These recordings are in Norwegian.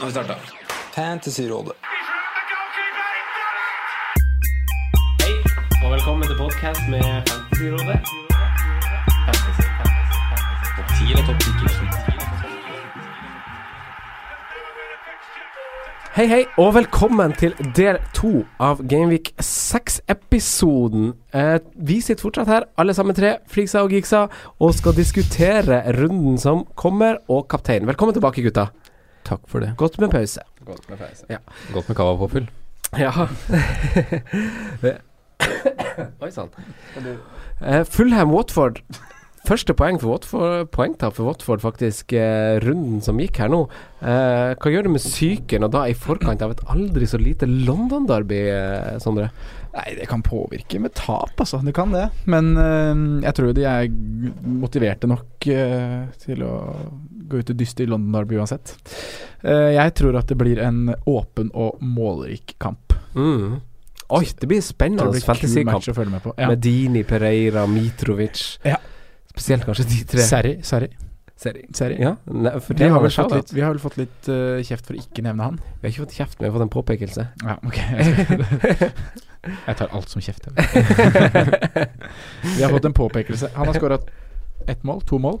Nå har vi starta. Fantasyrådet. Hei, og velkommen til podkast med Fantasyrådet. Fantasy, fantasy, fantasy. Topp 10 eller topp 10? Hei, hei, og velkommen til del to av Gameweek 6-episoden. Eh, vi sitter fortsatt her, alle sammen tre, Fliksa og Geeksa, og skal diskutere runden som kommer, og kaptein. Velkommen tilbake, gutta. Takk for det. Godt med pause. Godt med pause. Ja. Godt med cava påfyll. Ja. Oi sann. Uh, Fulham Watford. Første poeng for Watford, poengtap for Watford, faktisk, eh, runden som gikk her nå. Eh, hva gjør det med psyken, og da i forkant av et aldri så lite London-derby, eh, Sondre? Nei, det kan påvirke med tap, altså. Det kan det. Men øh, jeg tror de er motiverte nok øh, til å gå ut og dyste i London Derby uansett. Uh, jeg tror at det blir en åpen og målrik kamp. Mm. Oi, det blir spennende det blir kul fantasykamp. match å følge med på. Ja. Medini, Pereira, Mitrovic. Ja. Spesielt kanskje de tre. Serri, Serri. Seri. Seri. Ja, ne, Vi har, vel fått litt, vi har vel fått litt uh, kjeft for å ikke nevne han. Vi har ikke fått kjeft, vi har fått en påpekelse. Ja, ok Jeg, tar alt som kjeft. Vi har fått en påpekelse. Han har skåra ett mål, to mål.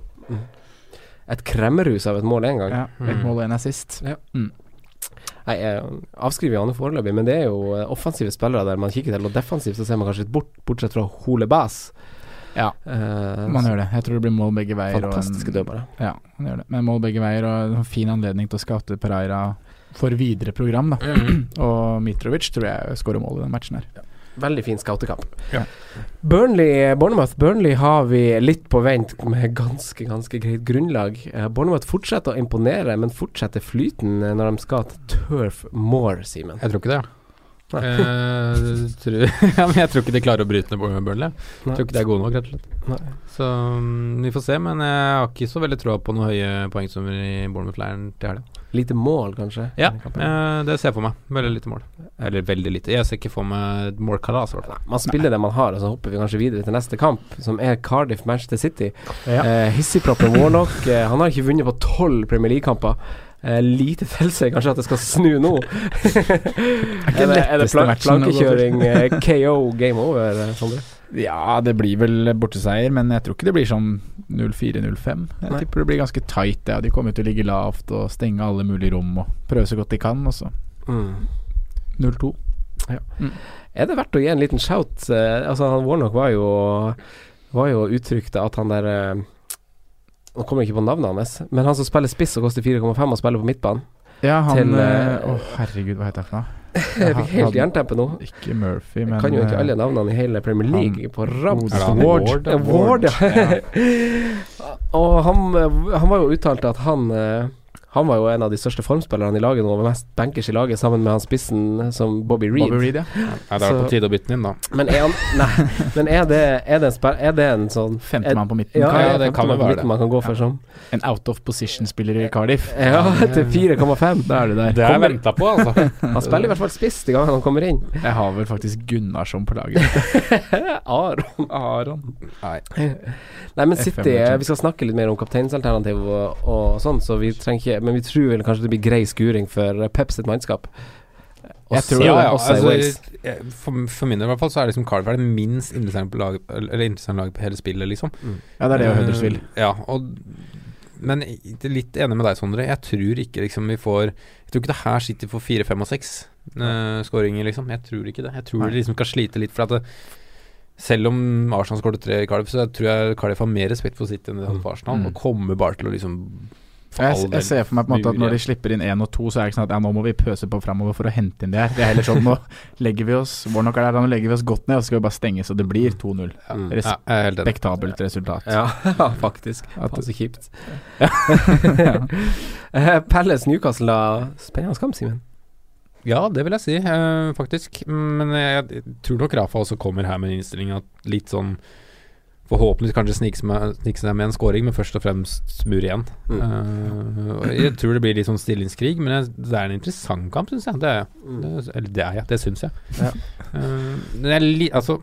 Et kremmerhus av et mål én gang. Ja, Ett Mm. mål og en assist. Nei, jeg avskriver jo foreløpig, men det er jo eh, offensive spillere der man kikker til, og defensivt så ser man kanskje litt bort, bortsett fra Hole Bass. Ja, uh, man gjør det. Jeg tror det blir mål begge veier. Fantastiske dødballere. Ja, man gjør det. Men mål begge veier og en fin anledning til å scoute Pereira for videre program. da Og Mitrovic tror jeg skårer mål i den matchen her. Veldig fin scoutekamp. Ja. Burnley, Bournemouth Burnley har vi litt på vent med ganske ganske greit grunnlag. Eh, Bournemouth fortsetter å imponere, men fortsetter flyten eh, når de skal til Turf Moor, Simen. Jeg tror ikke det. Nei. Eh, tror, ja, men jeg tror ikke de klarer å bryte ned Bur- Burnley. Jeg tror ikke de er gode nok, rett og slett. Nei. Så um, vi får se, men jeg har ikke så veldig troa på noen høye poengsummer i Bournemouth-leiren til helga. Lite mål, kanskje? Ja, eh, det ser jeg for meg. Veldig lite mål. Eller veldig lite. Jeg ser ikke for meg målkalas, i hvert fall. Man spiller det man har, og så hopper vi kanskje videre til neste kamp, som er Cardiff Manchester City. Ja. Eh, Hissigproppen Warnock eh, Han har ikke vunnet på tolv Premier League-kamper. Eh, lite tilsier kanskje at det skal snu nå. er det, er det plank, plankekjøring, eh, KO, game over, eh, Sondre? Ja, det blir vel borteseier, men jeg tror ikke det blir sånn 0-4-0-5. Jeg Nei. tipper det blir ganske tight. Ja. De kommer til å ligge lavt og stenge alle mulige rom og prøve så godt de kan. Og så Mm. 0-2. Er det verdt å gi en liten shout? Altså, han Warnock var jo Var jo uttrykt at han der Nå kommer jeg ikke på navnet hans, men han som spiller spiss og koster 4,5 og spiller på midtbanen. Ja, han Til, Å, eh, herregud, hva heter han for noe? Jeg fikk helt jernteppe nå. Ikke Murphy, men Jeg kan jo ikke eh, alle navnene i hele Premier League på rams. Han Ward. Ward, Ja, Ward, ja. og han, eh, han var jo uttalt at han eh, Han var jo en av de største formspillerne i laget nå, og mest bankers i laget, sammen med han spissen som Bobby Reed. Bobby Reed, ja. Ja, det er Så- på tide å bytte den inn, da. Men er han Nei, men er det, er det, en, spe- er det en sånn Femtemann på midten. Ja, Ja, ja, det kan man, være det. Man kan gå for Ja. sånn. En out of position-spiller i Cardiff. Ja, til 4,5. Da er du der. Det har jeg venta på, altså. Han spiller i hvert fall spiss de gangene han kommer inn. Jeg har vel faktisk Gunnarsson på laget. Aron. Aron. Nei. Nei, men City. Vi skal snakke litt mer om kapteinsalternativ og, og sånn, så vi trenger ikke Men vi tror vel kanskje det blir grei skuring for Peps Pep sitt mannskap. Jeg tror ja, ja, også altså, for, for min del i hvert fall så er liksom Cardiff det minst interessante på lag, laget på hele spillet, liksom. Ja, det er det Huddersfield. Eh, Ja, og Men jeg er litt enig med deg, Sondre. Jeg tror ikke liksom vi får Jeg tror ikke det her sitter for fire, fem og seks uh, skåringer, liksom. Jeg tror ikke det. Jeg tror Nei. de liksom skal slite litt. For at det, selv om Arsenal skåret tre i Cardiff, så tror jeg Cardiff har mer respekt for City enn de hadde for Arsenal, Mm. og kommer bare til å liksom Jeg, jeg ser for meg på en måte at når de slipper inn én og to, så er det ikke sånn at ja, nå må vi pøse på framover for å hente inn det her. Det er heller sånn nå legger vi oss Warnock er der, nå legger vi oss godt ned, og så skal vi bare stenge så det blir 2-0. Ja, Mm. Respektabelt resultat. Ja, faktisk. At- Faen så kjipt. Ja. Eh, Palace Newcastle, da. Spennende kamp, Simen. Ja, det vil jeg si, eh, faktisk. Men jeg tror nok Rafa også kommer her med en innstilling at litt sånn Forhåpentligvis kanskje snike seg med, en scoring, men først og fremst mur igjen. Mm. Uh, jeg tror det blir litt sånn stillingskrig, men jeg, det er en interessant kamp, syns jeg. Det er, det, eller det er jeg, det syns jeg. Ja. Uh, det er li, altså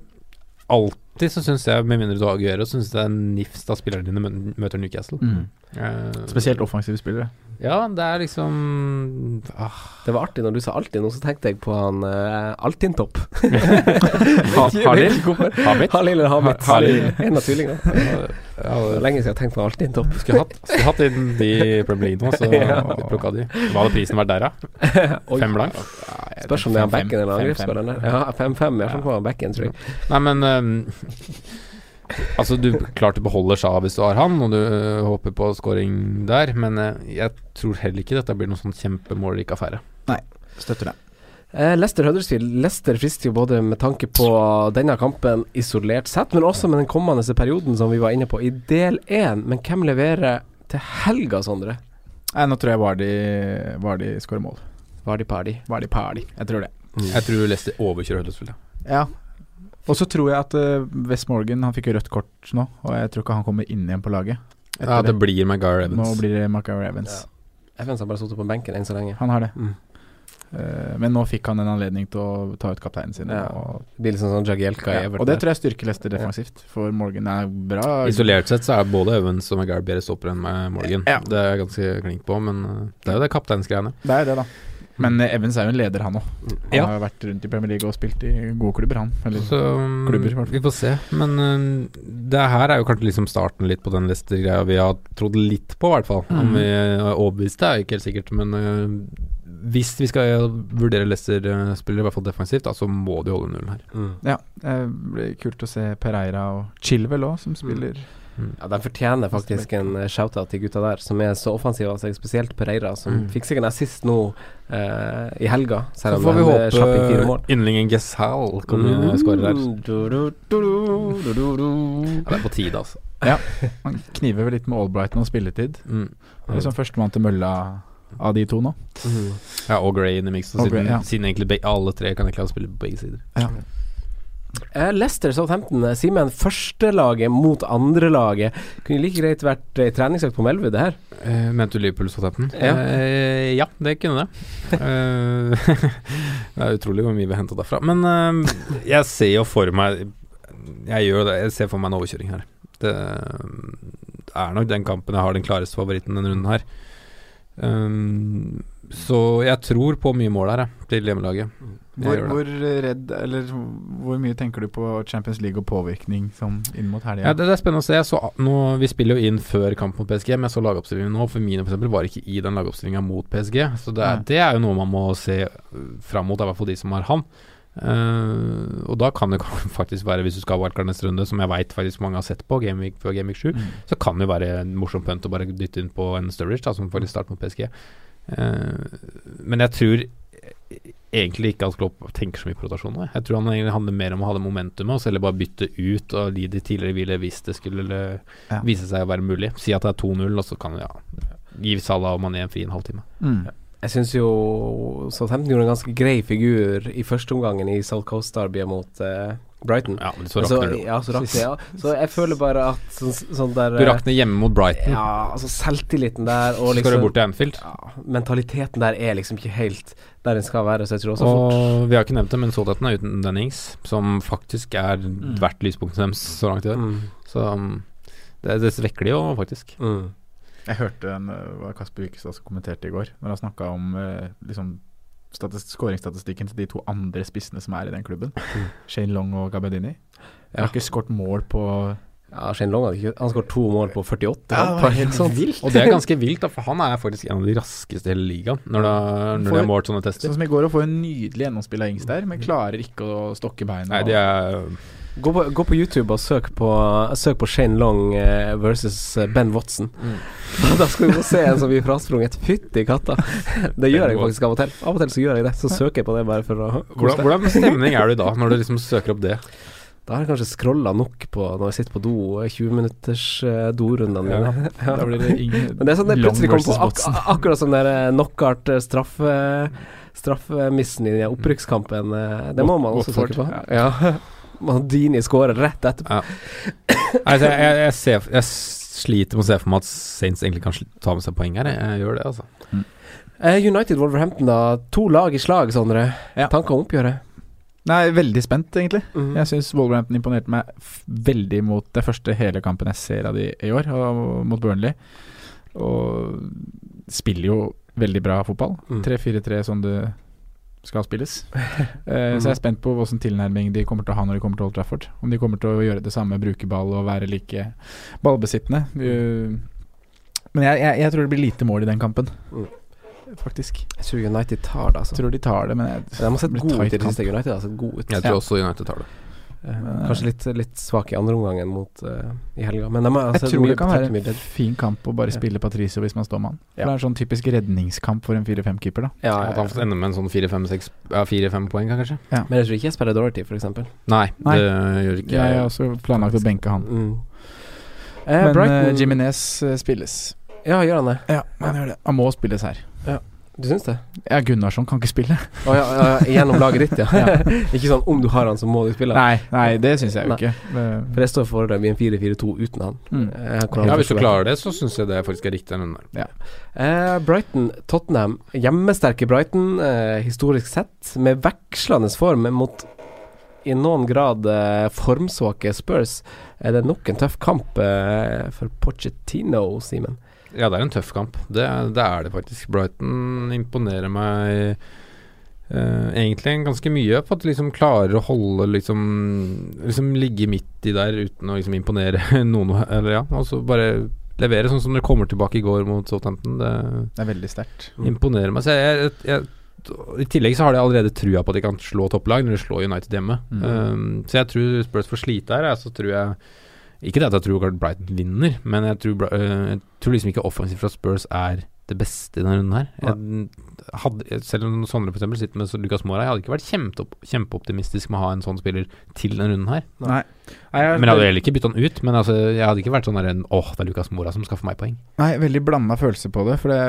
alltid så syns jeg, med mindre du har Aguero, syns det er nifst at spillerne dine møter Newcastle. Mm. Uh, Spesielt offensive spillere. Ja, det er liksom ah, Det var artig når du sa Altinn, og så tenkte jeg på han uh, Altinn-topp. Halil? Halil eller Hamid. Ha- Halil. En av tvillingene. Ja, Det er lenge siden jeg har tenkt på Altinn-topp. Skulle hatt, skulle hatt inn de i Premier League nå, så Ja. plukka de. Hva hadde prisen vært der, da? Fem blank? Spørs om det er backen eller 5-5. angrepsspilleren. Ja, 5-5 Jeg fall på backen, tror jeg. Nei, men ehm, Altså, du klart du beholder Shaw hvis du har han, og du øh, håper på scoring der, men øh, jeg tror heller ikke dette blir noen sånn kjempemålrik affære. Nei, Støtter det. Eh, Lester Huddersfield. Lester frister jo både med tanke på denne kampen isolert sett, men også med den kommende perioden som vi var inne på i del én. Men hvem leverer til helga, Sondre? Nei, nå tror jeg Vardi, Vardi skårer mål. Vardi Pardi. Jeg tror det. Jeg tror Lester overkjører Huddersfield. ja. Ja. Og så tror jeg at uh, West Morgan Han fikk rødt kort nå, og jeg tror ikke han kommer inn igjen på laget. etter Ja, det det. blir Maguire Nå blir det Maguire Evans. Evans har bare sittet på benken enn så lenge. Han har det. Mm. Uh, men nå fikk han en anledning til å ta ut kapteinen sin. Ja. Og, Det blir liksom sånn Jagielka ja, og det tror jeg styrker Leicester defensivt, for Morgan er bra. Isolert sett så er både Evans og Maguire bedre stoppere enn Morgan. Ja. Det er jeg ganske klink på, men øh, det er jo det kapteinsgreiene. Det er det, da. Men eh, Evans er jo en leder, han òg. Han Ja. har vært rundt i Premier League og spilt i gode klubber, han. Eller, Så mm, klubber, i hvert fall. vi får se. Men uh, det her er jo kanskje liksom starten litt på den Leicester-greia vi har trodd litt på, i hvert fall. Om Mhm. vi er overbevist, det er ikke helt sikkert, men uh, hvis vi skal vurdere Leicester-spillere, i hvert fall defensivt, da, så må de holde nullen her. Mm. ja, det blir kult å se Pereira og Chilwell òg, som spiller. Ja, De fortjener faktisk en eh, shout-out til gutta der, som er så offensive av seg. Spesielt Pereira, som Mm. fikk seg en assist nå eh, i helga. Så Selv så får vi eh, inn håpe yndlingen Geshal kommer skåre der. Mm, du, du, du, du, du, du, du. Ja, det er på tide, altså. Ja. Man kniver vel litt med Albrighton og spilletid. Mm. Det er som førstemann til mølla av de to nå. Mm. Ja, og Gray in the mix. Og Siden, ja. siden egentlig alle tre kan egentlig ha spille på begge sider. Eh, Leicester Southampton. eh, Simen, førstelaget mot andrelaget. Kunne like greit vært ei treningsøkt på Melwood, det her. Uh, mente du Liverpool Southampton? Ja. Uh, ja, det kunne det. uh, det er utrolig hvor mye vi har henta derfra. Men uh, jeg ser jo for meg Jeg gjør det. Jeg ser for meg en overkjøring her. Det er nok den kampen jeg har den klareste favoritten denne runden her. Um, så jeg tror på mye mål her, jeg, til hjemmelaget. Hvor, hvor redd Eller hvor mye tenker du på Champions League og påvirkning som inn mot helga? Ja, det, det er spennende å se. Så, nå, vi spiller jo inn før kamp mot PSG, men jeg så lagoppstillingen nå. For mine for eksempel, var ikke i den lagoppstillinga mot PSG. Så det er, det er jo noe man må se uh, fram mot, i hvert fall de som har han. Uh, og da kan det faktisk være, hvis du skal ha wildcard neste runde, som jeg veit faktisk mange har sett på Gameweek før Gameweek 7, Mm. så kan det jo være en morsom punt å bare dytte inn på en Sturridge, da, som faktisk starter mot PSG. Uh, men jeg tror egentlig ikke at Klopp tenker så mye på rotasjon nå. jeg. Tror han egentlig handler mer om å ha det momentumet, og så heller bare bytte ut og gi de tidligere hvile hvis det skulle eh, Ja. vise seg å være mulig. Si at det er 2-0, og så kan ja, gi Salah og Mané en fri en halvtime. Mm. Jeg syns jo Southampton gjorde en ganske grei figur i førsteomgangen i South Coast Derby mot uh, Brighton. Ja, men så Så, rakner du. ja, så rakner ja. Så jeg føler bare at sånn, sånn der Du rakner hjemme mot Brighton. Ja, altså selvtilliten der og så skal liksom du bort til Anfield. ja, Mentaliteten der er liksom ikke helt der den skal være, så jeg tror også fort Og vi har ikke nevnt det, men Southampton er uten Dennings, som faktisk er Mm. verdt lyspunktet deres så langt i år. mm, Så um, det, det svekker de jo, faktisk. mm. Jeg hørte en, uh, hva Kasper Wikestad som kommenterte i går, når han snakka om uh, liksom skåringsstatistikken til de to andre spissene som er i den klubben. Shane Long og Gabbiadini. Jeg har ikke skåret mål på Ja, Shane Long hadde ikke Han skåret to mål på 48 Ja, det kamper. helt Sånn. vilt. Og det er ganske vilt, da, for han er faktisk en av de raskeste i hele ligaen når, det, når de det har målt sånne tester. Sånn som i går, å få en nydelig gjennomspill av Ings der, men klarer ikke å stokke beina. Nei, det er Gå, på, gå på YouTube og søk på, søk på Shane Long eh, versus eh, Ben Watson. da skal du få se en som blir frasprunget. Fytti katta. Det gjør jeg faktisk av og til. Av og til så gjør jeg det. Så søker jeg på det bare for å hvordan, hvordan stemning er du da, når du liksom søker opp det? Da har jeg kanskje scrolla nok på når jeg sitter på do, eh, 20 minutters uh, dorundene mine. Ja. Da blir det ingen Men det er sånn det plutselig kommer på versus ak akkurat som der eh, knockout eh, straffe straffemissen i opprykkskampen. eh, Det må man også tenke på. Ja. Mandini skårer rett etterpå. Altså, jeg, jeg, jeg, ser, jeg sliter med å se for meg at Saints egentlig kan ta med seg poeng her. Jeg, gjør det, altså. Eh, United Wolverhampton, da. To lag i slag, Sondre. Ja. Tanker om oppgjøret? Nei, veldig spent, egentlig. Mhm. Jeg syns Wolverhampton imponerte meg veldig mot det første hele kampen jeg ser av de i år, mot Burnley. Og spiller jo veldig bra fotball. Mm. 3-4-3 som det skal spilles. Eh, Så jeg er spent på hvilken tilnærming de kommer til å ha når de kommer til Old Trafford. Om de kommer til å gjøre det samme, bruke ball og være like ballbesittende. Uh, Men jeg, jeg, jeg tror det blir lite mål i den kampen, Mm. Faktisk. Jeg tror United tar det, altså. Jeg tror de tar det, men jeg, De har sett gode ut i det siste. United har sett gode ut. Jeg tror Ja. også United tar det. Eh, Kanskje litt, litt svak i andre omgang enn mot uh, i helga. Men de har Jeg tror mye det kan være en fin kamp å bare spille Patricio hvis man står mann. For Ja. Det er en sånn typisk redningskamp for en 4-5-keeper, da. Ja, At han får ende med en sånn fire-fem ja, fire-fem poeng, kanskje? Men jeg tror ikke jeg spiller Dorothy, eksempel. Nei, Nei. det gjør ikke Jeg har også planlagt å benke han. Mm. Eh, Men Brighton uh, Jiminez eh, spilles. Ja, gjør han det? Ja, han gjør det. Han må spilles her. Du syns det? Ja, Gunnarsson kan ikke spille. Oh, ja, ja, gjennom laget ditt, ja. Ja. ikke sånn om du har han, så må du spille. Nei, nei, det syns jeg jo ikke. For jeg står foreløpig i en 4-4-2 uten han. Mm. Eh, han Ja, hvis du klarer det, så syns jeg det faktisk er riktig. Ja. Eh, Brighton, Tottenham. Hjemmesterke Brighton, eh, historisk sett, med vekslende form mot i noen grad eh, formsvake Spurs. Er det nok en tøff kamp eh, for Pochettino, Simen? Ja, det er en tøff kamp. Det, det er det faktisk. Brighton imponerer meg eh, egentlig ganske mye på at de liksom klarer å holde liksom Liksom ligge midt i der uten å liksom imponere noen. Eller ja, altså bare levere sånn som dere kommer tilbake i går mot Southampton. Det Det er veldig sterkt. imponerer meg. Så jeg, jeg, I tillegg så har de allerede trua på at de kan slå topplag når de slår United hjemme. Mm. Um, så jeg tror Spurs får slite her. Så tror jeg Ikke det at jeg tror at Brighton vinner, men jeg tror, øh, jeg tror liksom ikke offensivt fra Spurs er det beste i denne runden her. Jeg hadde, selv om Sondre for eksempel sitter med Lucas Mora, jeg hadde ikke vært kjempeopp, kjempeoptimistisk med å ha en sånn spiller til denne runden her. Nei. Nei, jeg, Men jeg hadde heller ikke bytta han ut. Men altså, jeg hadde ikke vært sånn der Åh, det er Lucas Mora som skaffer meg poeng. Nei, veldig blanda følelse på det. For det,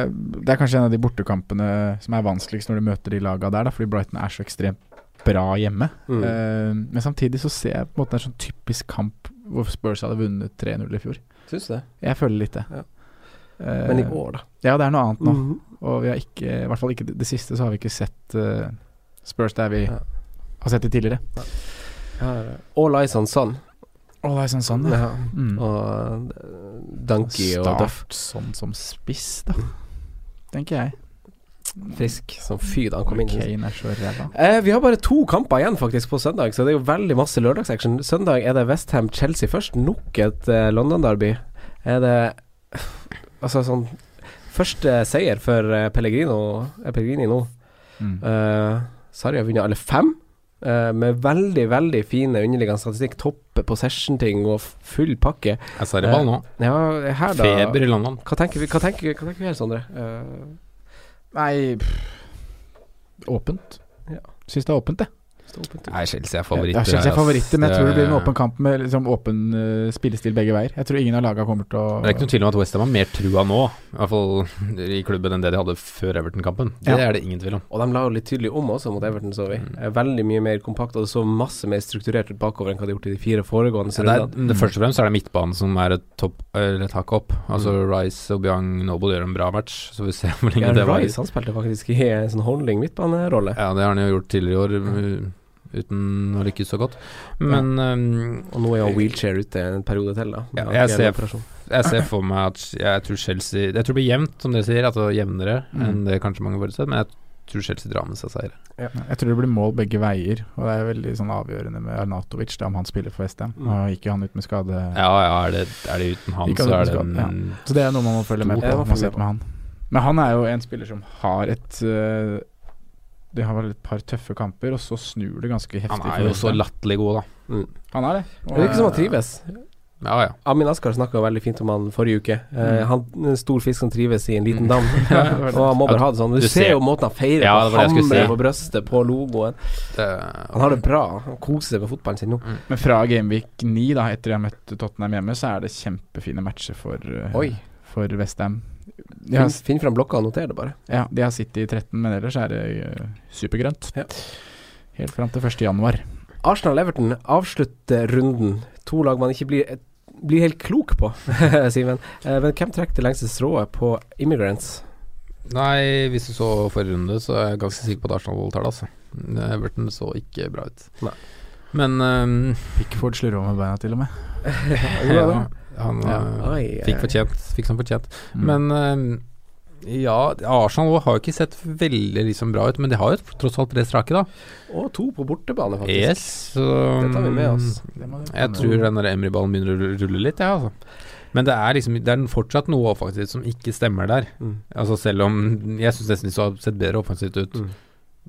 det er kanskje en av de bortekampene som er vanskeligst når du møter de laga der, da, fordi Brighton er så ekstremt bra hjemme. Mm. Uh, men samtidig så ser jeg på en måte en sånn typisk kamp hvor Spurs hadde vunnet 3-0 i fjor. Syns du det? Jeg føler litt det. Ja. Eh, Men i år, da? Ja, det er noe annet nå. Mhm. Og vi har ikke, i hvert fall ikke det, siste, så har vi ikke sett uh, Spurs der vi Ja. har sett det tidligere. Ja, All eyes on Sun. All eyes on sånn, ja. Ja. Mm. Og eh, Donkey og Duff. Start sånn som spiss, da. Tenker jeg. Frisk som fy da han kom inn. Så ræva. Eh, vi har bare to kamper igjen faktisk på søndag, så det er jo veldig masse lørdagsaction. Søndag er det Westham-Chelsea først. Nok et eh, London-derby. Er det Altså sånn Første seier for eh, Pellegrino Er Pellegrini nå. Mm. Eh, Sarri har vunnet alle fem. eh, med veldig, veldig fine underliggende statistikk. Toppe possession-ting og full pakke. Jeg ser det bare nå. Ja, her da Feber i London. Hva tenker vi, hva tenker, hva tenker vi her, Sondre? Eh, Nei pff, Åpent. Ja. Syns det er åpent, jeg. Nei, Chelsea er Ja. Chelsea er favoritter, men jeg tror det blir en åpen kamp med liksom åpen uh, spillestil begge veier. Jeg tror ingen av lagene kommer til å Det er ikke noe tvil om at Westham har mer trua nå, i hvert fall i klubben, enn det de hadde før Everton-kampen. Det Ja. er det ingen tvil om. Og de la jo litt tydelig om også mot Everton, så vi. Mm. Veldig mye mer kompakt, og det så masse mer strukturert ut bakover enn hva de har gjort i de fire foregående ja, det er, Først og fremst er det midtbanen som er et, topp, et hakk opp. Altså Mm. Rice og Biang Noble gjør en bra match, så vi ser hvor lenge Ja, det varer. Rice han spilte faktisk i en sånn holding midtbanerolle. Ja, det har han jo gjort tidligere i år, uten å lykkes så godt. Men um, Og nå er jo wheelchair ute en periode til, da. Ja, jeg ser- jeg ser for meg at jeg tror Chelsea Jeg tror det blir jevnt, som dere sier, altså jevnere Mm. enn det kanskje mange forutsetter. men jeg tror Chelsea drar med seg seier. Jeg tror det blir mål begge veier, og det er veldig sånn avgjørende med Arnatovic, da, om han spiller for Westham. Mm. Og gikk jo han ut med skade. Ja, ja, er det, er det uten han, så er det en ja. Så det er noe man må følge med på. Man på med han. Men han er jo en spiller som har et øh, De har vel et par tøffe kamper, og så snur det ganske heftig. Han er jo så latterlig god, da. Mm. Han er det. Det virker som han trives. Ja, ja. Amin Askar snakka veldig fint om han forrige uke. Eh, Mm. han er en stor fisk som trives i en liten dam. Ja, var det. og han må bare ha det sånn. Du, Du ser jo måten han feirer Ja, på. Hamrer si. på brøstet, på logoen. Det, Han har det bra. Han koser seg med fotballen sin nå. Men fra Gameweek 9, da, etter jeg møtte Tottenham hjemme, så er det kjempefine matcher for, uh, for Westham. Finn, har, finn fram blokka og noter det bare. ja, de har City i 13, men ellers er det uh, supergrønt. Ja. Helt fram til 1. januar. Arsenal-Everton avslutter runden. To lag man ikke blir, blir helt klok på, Simen. Eh, men hvem trekker det lengste strået på Immigrants? nei, hvis du så forrige runde, så er jeg ganske sikker på at Arsenal tar det, altså. Everton så ikke bra ut. Nei. Men um, Pickford slår over med beina, til og med. ja, han Ja. eh, Oi, fikk fortjent. Fikk som fortjent. Mm. Men um, ja, Arsenal har jo ikke sett veldig liksom bra ut, men de har jo tross alt tre strake, da. Og to på bortebane, faktisk. Yes, så Det tar vi med oss. Må Jeg tror den der Emery-ballen begynner å rulle litt, jeg, ja, altså. Men det er liksom Det er fortsatt noe offensivt som ikke stemmer der. Mm. Altså Selv om Jeg syns nesten de så har sett bedre offensivt ut Mm.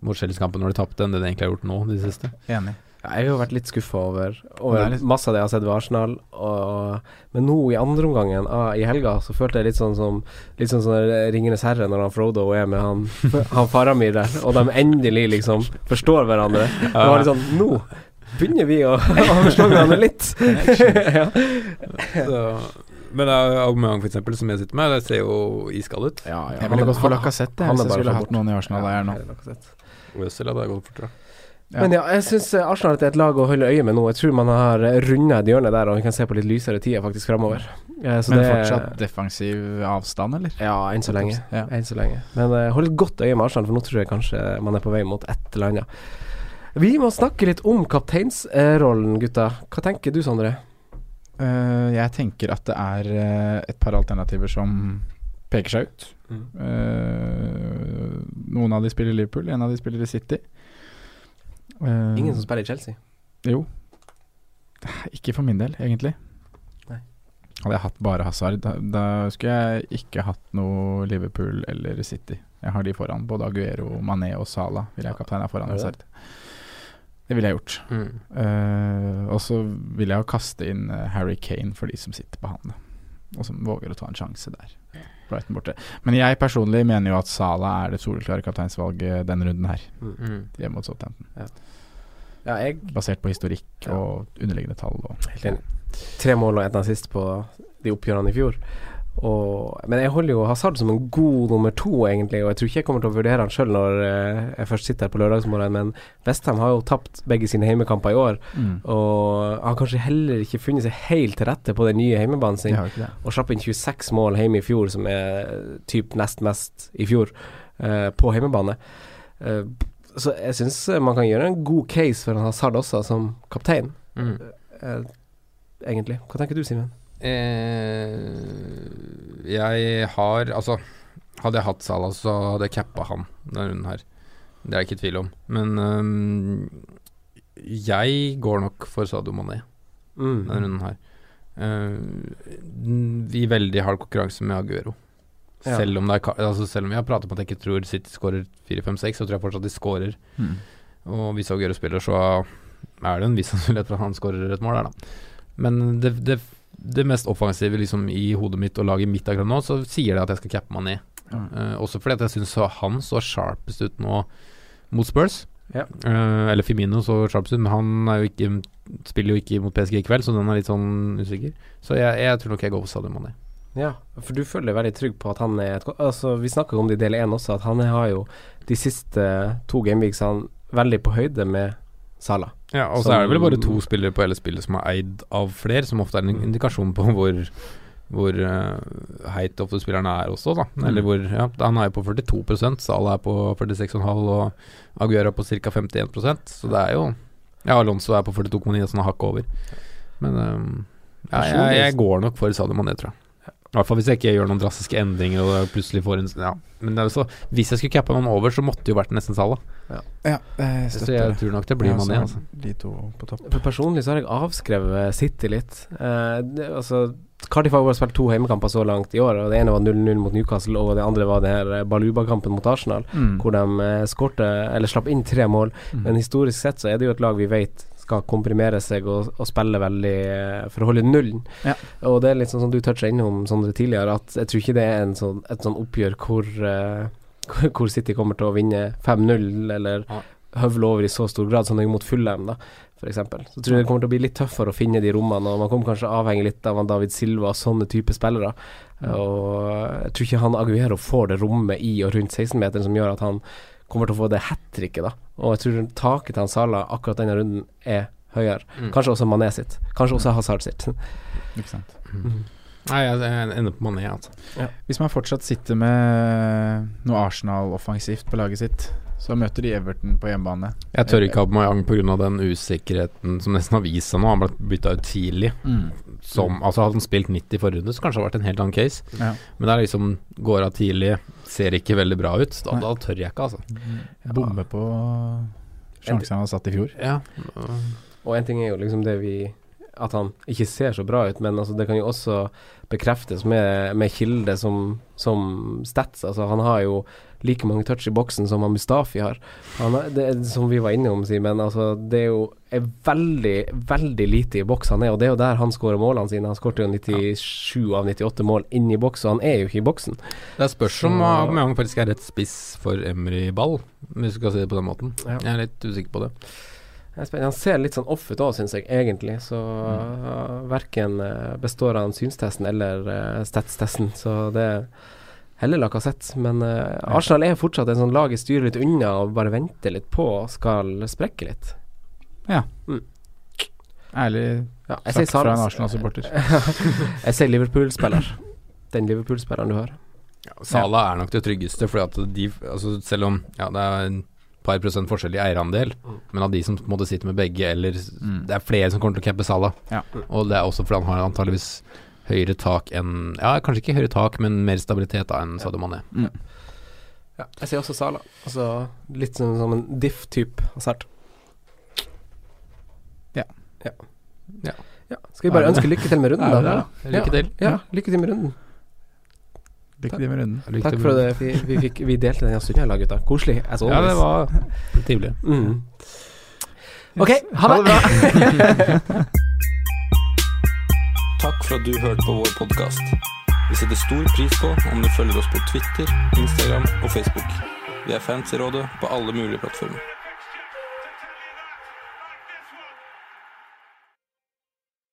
mot Chelsea-kampen når de tapte, enn det de egentlig har gjort nå, de siste. Enig. Ja, Jeg har jo vært litt skuffa over, over er litt- masse av det jeg har sett ved Arsenal. Og, men nå i andreomgangen ah, i helga så følte jeg litt sånn som Litt sånn som Ringenes herre når han Frodo er med han, han Faramir der, og de endelig liksom forstår hverandre. Det var litt sånn Nå begynner vi å, å forstå hverandre litt. ja. Så, men er Aubameyang, for eksempel, som jeg sitter med, det ser jo iskald ut. Ja, ja, Jeg ville gått for sett Lacassette hvis jeg skulle hatt noen i Arsenal der nå. Ja. Øzil hadde gått fortere. Ja. Men ja, jeg syns Arsenal er et lag å holde øye med nå. Jeg tror man har runda et hjørne der, og vi kan se på litt lysere tider faktisk framover. Ja, så Men fortsatt defensiv avstand, eller? Ja, enn så lenge. Ja. Enn så lenge. Men uh, hold et godt øye med Arsenal, for nå tror jeg kanskje man er på vei mot et eller annet. Vi må snakke litt om kapteinsrollen, gutta. Hva tenker du, Sondre? Uh, jeg tenker at det er uh, et par alternativer som peker seg ut. Mm. Eh, noen av de spiller Liverpool, en av de spiller i City. Eh, Ingen som spiller i Chelsea? Jo. Ikke for min del, egentlig. Nei. Hadde jeg hatt bare Hazard, da, da skulle jeg ikke hatt noe Liverpool eller City. Jeg har de foran. Både Aguero, Mané og Salah vil jeg kapteina foran? Hazard. Det ville jeg gjort. Eh, og så vil jeg jo kaste inn eh, Harry Kane for de som sitter på han. Og som våger å ta en sjanse der. Brighton borte. Men jeg personlig mener jo at Sala er det soleklare kapteinsvalget denne runden her, Mm. hjemme mot Southampton. Ja, jeg Basert på historikk Ja. og underliggende tall. Og, Helt enig. Tre mål og ett assist på de oppgjørene i fjor. Og, men jeg holder jo Hazard som en god nummer to, egentlig. Og jeg tror ikke jeg kommer til å vurdere han sjøl når eh, jeg først sitter her på lørdagsmorgen, men Westham har jo tapt begge sine heimekamper i år. Mm. Og har kanskje heller ikke funnet seg helt til rette på den nye heimebanen sin. Og slapp inn 26 mål hjemme i fjor, som er typ nest mest i fjor, uh, på heimebane. Uh, så jeg syns man kan gjøre en god case for en Hazard også, som kaptein, Mm. uh, egentlig. Hva tenker du, Simen? Eh, jeg har Altså, hadde jeg hatt Salah, så hadde jeg cappa han denne runden her. Det er jeg ikke i tvil om. Men um, jeg går nok for Sadio Mané denne runden her. Uh, I veldig hard konkurranse med Aguero. Ja. Selv om, det er, altså selv om vi har pratet om at jeg ikke tror City skårer 4-5-6, så tror jeg fortsatt de skårer. Mm. Og hvis Aguero spiller, så er det en viss sannsynlighet for at han skårer et mål der, da. Men det, det, det mest offensive liksom i hodet mitt og laget mitt akkurat nå, så sier det at jeg skal cappe meg ned. Ja. Eh, også fordi at jeg syns han så sharpest ut nå mot Spurs. Ja. Uh, eller Firmino så sharpest ut, men han er jo ikke, spiller jo ikke mot PSG i kveld, så den er litt sånn usikker. Så jeg, jeg tror nok jeg går for Sadio Mané. Ja, for du føler deg veldig trygg på at han er et Altså, vi snakka om det i del én også, at han har jo de siste to gameweeksene veldig på høyde med Salah. Ja, og så er det vel bare to spillere på hele spillet som er eid av flere, som ofte er en Mm. indikasjon på hvor hvor uh, heit ofte spillerne er også, da. Mm. Eller hvor Ja, han er jo på 42% Salah er på 46,5 og Aguero er på ca. 51% så det er jo Ja, Alonso er på 42,9, sånn hakket over. Men um, ja, jeg, jeg går nok for Sadio Mané, tror jeg. I hvert fall hvis jeg ikke gjør noen drastiske endringer og plutselig får en Ja, men er så Hvis jeg skulle cappa noen over, så måtte det jo vært nesten Salah. Ja, jeg Så jeg tror nok det blir Ja, Mané, altså. De to på topp. For Personlig så har jeg avskrevet City litt. Eh, det, altså Cardiff har bare spilt to heimekamper så langt i år, og det ene var 0-0 mot Newcastle, og det andre var det her eh, Baluba-kampen mot Arsenal, Mm. hvor de eh, skårte, eller slapp inn tre mål. Mm. Men historisk sett så er det jo et lag vi vet skal komprimere seg og, og spille veldig eh, for å holde nullen. Ja. Og det er litt sånn som du toucha innom Sondre tidligere, at jeg tror ikke det er en sånn, et sånn oppgjør hvor, uh, hvor- City kommer til å vinne 5-0, eller Ja. høvle over i så stor grad som de gjorde mot Fulham, da, f.eks. Så tror jeg det kommer til å bli litt tøffere å finne de rommene, og man kommer kanskje avhenge litt av David Silva og sånne type spillere. Og jeg tror ikke han Aguero får det rommet i og rundt 16-meteren som gjør at han kommer til å få det hat tricket, da. Og jeg tror taket til han Salah akkurat denne runden er høyere. Mm. Kanskje også Mané sitt. Kanskje også Hazard sitt. Ikke sant. Mm. Nei, jeg, ender på Mané, altså. Hvis man fortsatt sitter med noe Arsenal-offensivt på laget sitt, Så møter de Everton på hjemmebane. Jeg tør ikke ha Aubameyang pga. den usikkerheten som nesten har vist seg nå. Han ble bytta ut tidlig. Mm. Som, altså Hadde han spilt 90 forrige runde, så kanskje det hadde vært en helt annen case. Ja. Men det er liksom går av tidlig, ser ikke veldig bra ut. Da, da tør jeg ikke, altså. Bomme på sjansen han har satt i fjor. Ja. Og en ting er jo liksom det vi At han ikke ser så bra ut, men altså det kan jo også bekreftes med, med kilde som, som stats. Altså han har jo like mange touch i boksen som han Mustafi har. Han er, det, er som vi var innom, Simen, altså det er jo er veldig, veldig lite i boks han er, og det er jo der han skårer målene sine. Han skårte jo 97 av 98 mål inn i boks, og han er jo ikke i boksen. Det spørs om han Aubameyang faktisk er rett spiss for Emry Ball, hvis du skal si det på den måten. Ja. Jeg er litt usikker på det. Han ser litt sånn off ut òg, syns jeg, egentlig. Så uh, verken uh, består han synstesten eller uh, statstesten. Så det er heller Lacassette. Men uh, Arsenal er fortsatt en sånn lag jeg styrer litt unna og bare venter litt på skal sprekke litt. Ærlig Ja, sagt sier fra en Arsenal-supporter. jeg sier Liverpool-spiller. Den Liverpool-spilleren du har. Sala er nok det tryggeste, fordi at de altså Selv om ja, det er en par prosent forskjell i eierandel, men av de som på en måte sitter med begge, eller Mm. Det er flere som kommer til å cappe Sala. Ja. Og det er også fordi han har antageligvis høyere tak enn Ja, kanskje ikke høyere tak, men mer stabilitet da enn Sadio Mané. Mm. Ja, jeg sier også Sala. Altså litt som, som en diff-type assert. Ja. ja. Ja. Ja. Skal vi bare ønske lykke til med runden, da? det? Lykke til. Ja, lykke til med runden. Lykke til med runden. Takk for det. vi, vi, fikk, vi delte den stunden i lag, gutta. Koselig. As Ja, det var trivelig. mm. Ok, ha det! Takk for at du hørte på vår podkast. Vi setter stor pris på om du følger oss på Twitter, Instagram og Facebook. Vi er fans i rådet på alle mulige plattformer.